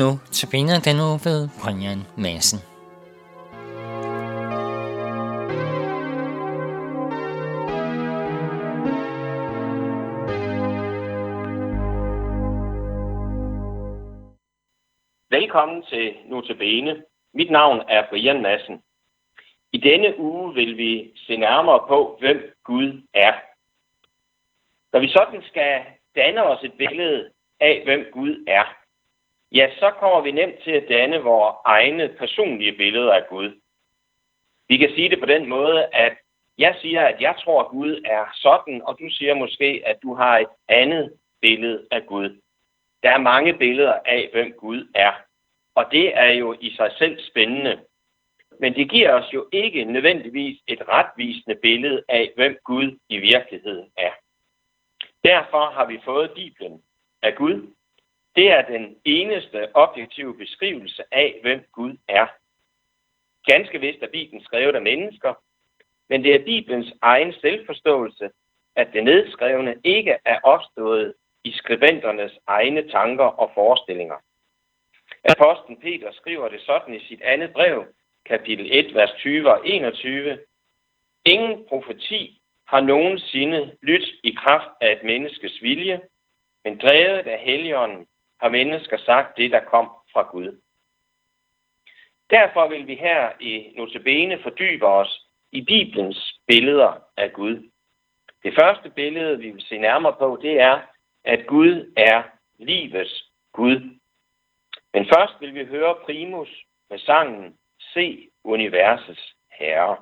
Nu til den nu ved Brian Madsen. Velkommen til Nu til Bene. Mit navn er Brian Madsen. I denne uge vil vi se nærmere på, hvem Gud er. Når vi sådan skal danne os et billede af, hvem Gud er, ja, så kommer vi nemt til at danne vores egne personlige billeder af Gud. Vi kan sige det på den måde, at jeg siger, at jeg tror, at Gud er sådan, og du siger måske, at du har et andet billede af Gud. Der er mange billeder af, hvem Gud er. Og det er jo i sig selv spændende. Men det giver os jo ikke nødvendigvis et retvisende billede af, hvem Gud i virkeligheden er. Derfor har vi fået Bibelen af Gud. Det er den eneste objektive beskrivelse af, hvem Gud er. Ganske vist er Bibelen skrevet af mennesker, men det er Bibelens egen selvforståelse, at det nedskrevne ikke er opstået i skribenternes egne tanker og forestillinger. Apostlen Peter skriver det sådan i sit andet brev, kapitel 1, vers 20 og 21. Ingen profeti har nogensinde lyttet i kraft af et menneskes vilje, men drevet af Helligånden har mennesker sagt det, der kom fra Gud. Derfor vil vi her i Notabene fordybe os i Bibelens billeder af Gud. Det første billede, vi vil se nærmere på, det er, at Gud er livets Gud. Men først vil vi høre Primus med sangen Se universets herre.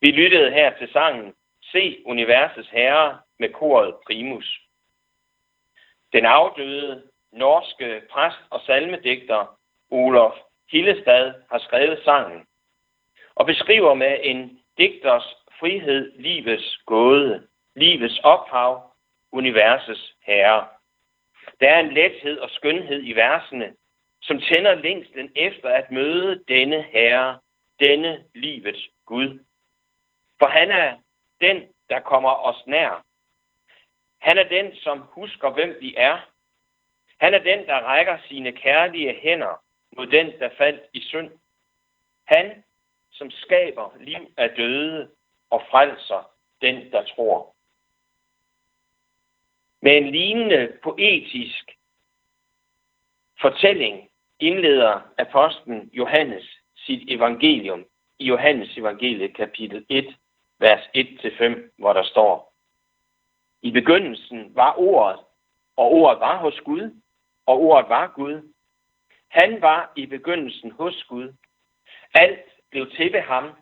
Vi lyttede her til sangen Se Universets Herre med koret Primus. Den afdøde norske præst og salmedigter Olof Hillestad har skrevet sangen og beskriver med en digters frihed livets gåde, livets ophav, universets herre. Der er en lethed og skønhed i versene, som tænder længsten efter at møde denne herre, denne livets Gud. For han er den, der kommer os nær. Han er den, som husker, hvem vi er. Han er den, der rækker sine kærlige hænder mod den, der faldt i synd. Han, som skaber liv af døde og frelser den, der tror. Med en lignende poetisk fortælling indleder apostlen Johannes sit evangelium i Johannes evangeliet kapitel 1, vers 1-5, hvor der står, I begyndelsen var ordet, og ordet var hos Gud, og ordet var Gud. Han var i begyndelsen hos Gud. Alt blev til ved ham,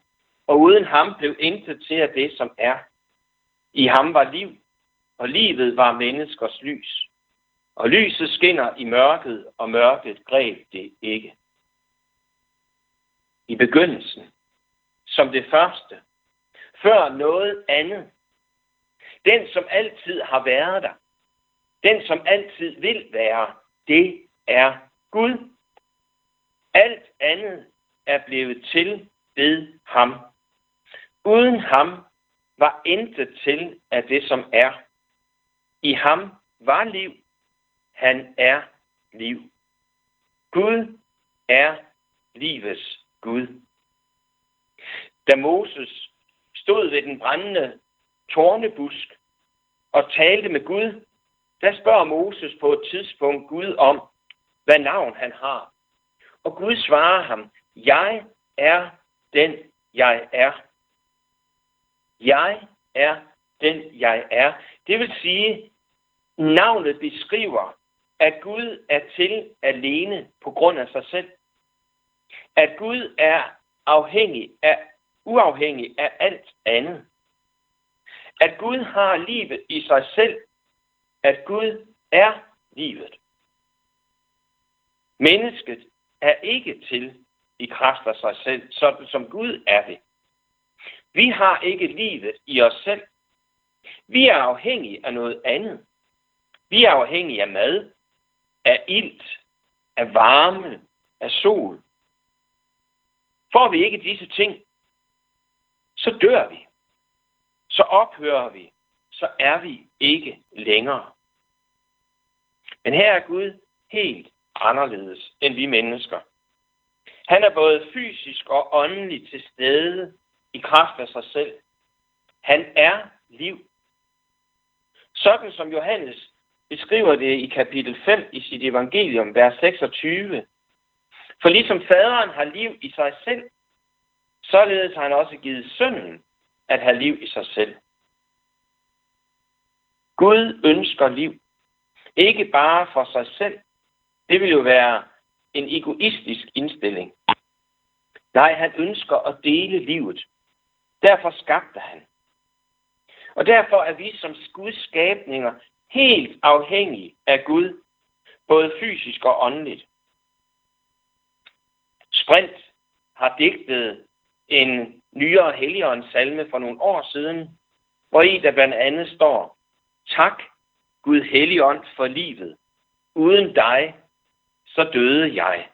og uden ham blev intet til af det, som er. I ham var liv, og livet var menneskers lys. Og lyset skinner i mørket, og mørket greb det ikke. I begyndelsen, som det første, før noget andet. Den, som altid har været der. Den, som altid vil være. Det er Gud. Alt andet er blevet til ved ham. Uden ham var intet til af det, som er. I ham var liv. Han er liv. Gud er livets Gud. Da Moses stod ved den brændende tornebusk og talte med Gud, der spørger Moses på et tidspunkt Gud om, hvad navn han har. Og Gud svarer ham, jeg er den, jeg er. Jeg er den, jeg er. Det vil sige, navnet beskriver, at Gud er til alene på grund af sig selv. At Gud er afhængig af, uafhængig af alt andet. At Gud har livet i sig selv. At Gud er livet. Mennesket er ikke til i kraft af sig selv, sådan som Gud er det. Vi har ikke livet i os selv. Vi er afhængige af noget andet. Vi er afhængige af mad, af ilt, af varme, af sol. Får vi ikke disse ting, så dør vi. Så ophører vi. Så er vi ikke længere. Men her er Gud helt anderledes end vi mennesker. Han er både fysisk og åndelig til stede i kraft af sig selv. Han er liv. Sådan som Johannes beskriver det i kapitel 5 i sit evangelium, vers 26. For ligesom faderen har liv i sig selv, således har han også givet sønnen at have liv i sig selv. Gud ønsker liv. Ikke bare for sig selv. Det vil jo være en egoistisk indstilling. Nej, han ønsker at dele livet. Derfor skabte han. Og derfor er vi som Guds skabninger helt afhængige af Gud, både fysisk og åndeligt. Sprint har digtet en nyere helligånds salme for nogle år siden, hvor i der blandt andet står, Tak, Gud helligånd for livet. Uden dig, så døde jeg.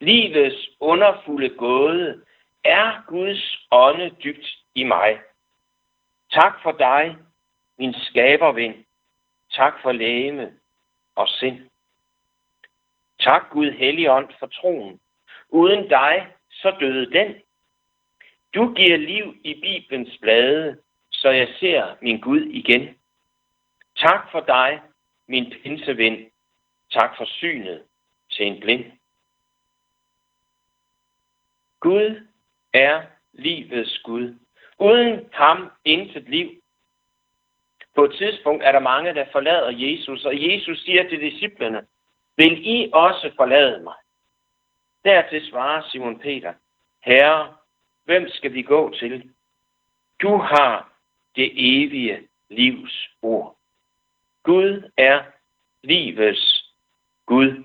Livets underfulde gåde er Guds ånde dybt i mig. Tak for dig, min skabervind. Tak for læme og sind. Tak Gud Helligånd for troen. Uden dig, så døde den. Du giver liv i Bibelens blade, så jeg ser min Gud igen. Tak for dig, min pinseven. Tak for synet til en blind. Gud er livets Gud. Uden ham intet liv. På et tidspunkt er der mange, der forlader Jesus, og Jesus siger til disciplene, vil I også forlade mig? Dertil svarer Simon Peter, Herre, hvem skal vi gå til? Du har det evige livs ord. Gud er livets Gud.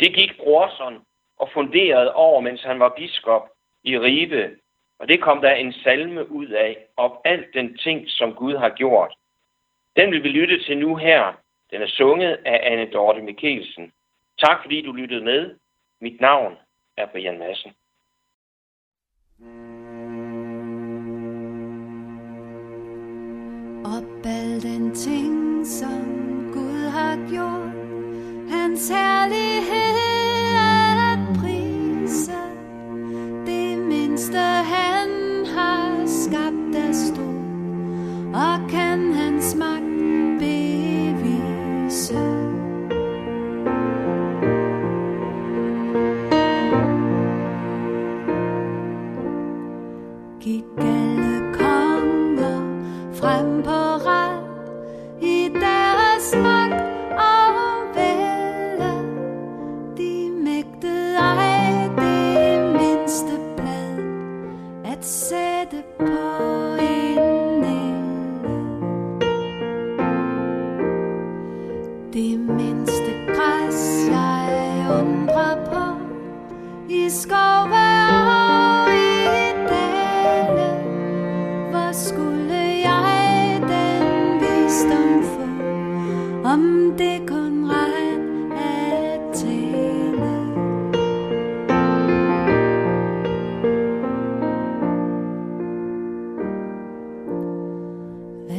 Det gik Brorson og funderede over, mens han var biskop i Ribe. Og det kom der en salme ud af, om alt den ting, som Gud har gjort. Den vil vi lytte til nu her. Den er sunget af Anne Dorte Mikkelsen. Tak fordi du lyttede med. Mit navn er Brian Madsen. Al den ting, som Gud har gjort,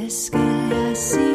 Hvad skal jeg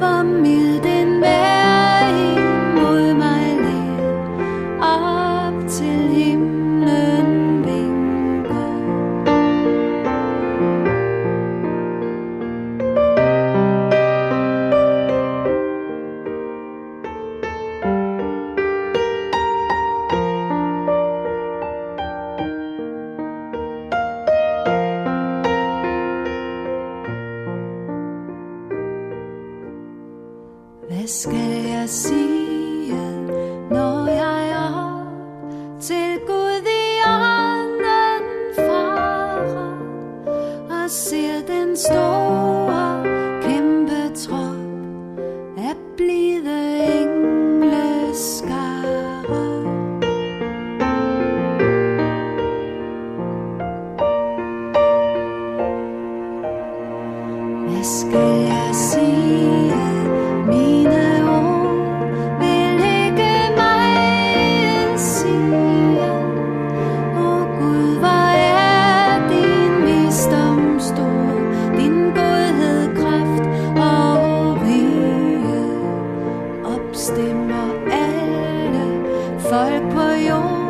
把灭掉。skal jeg sige? bestemmer alle folk på jorden.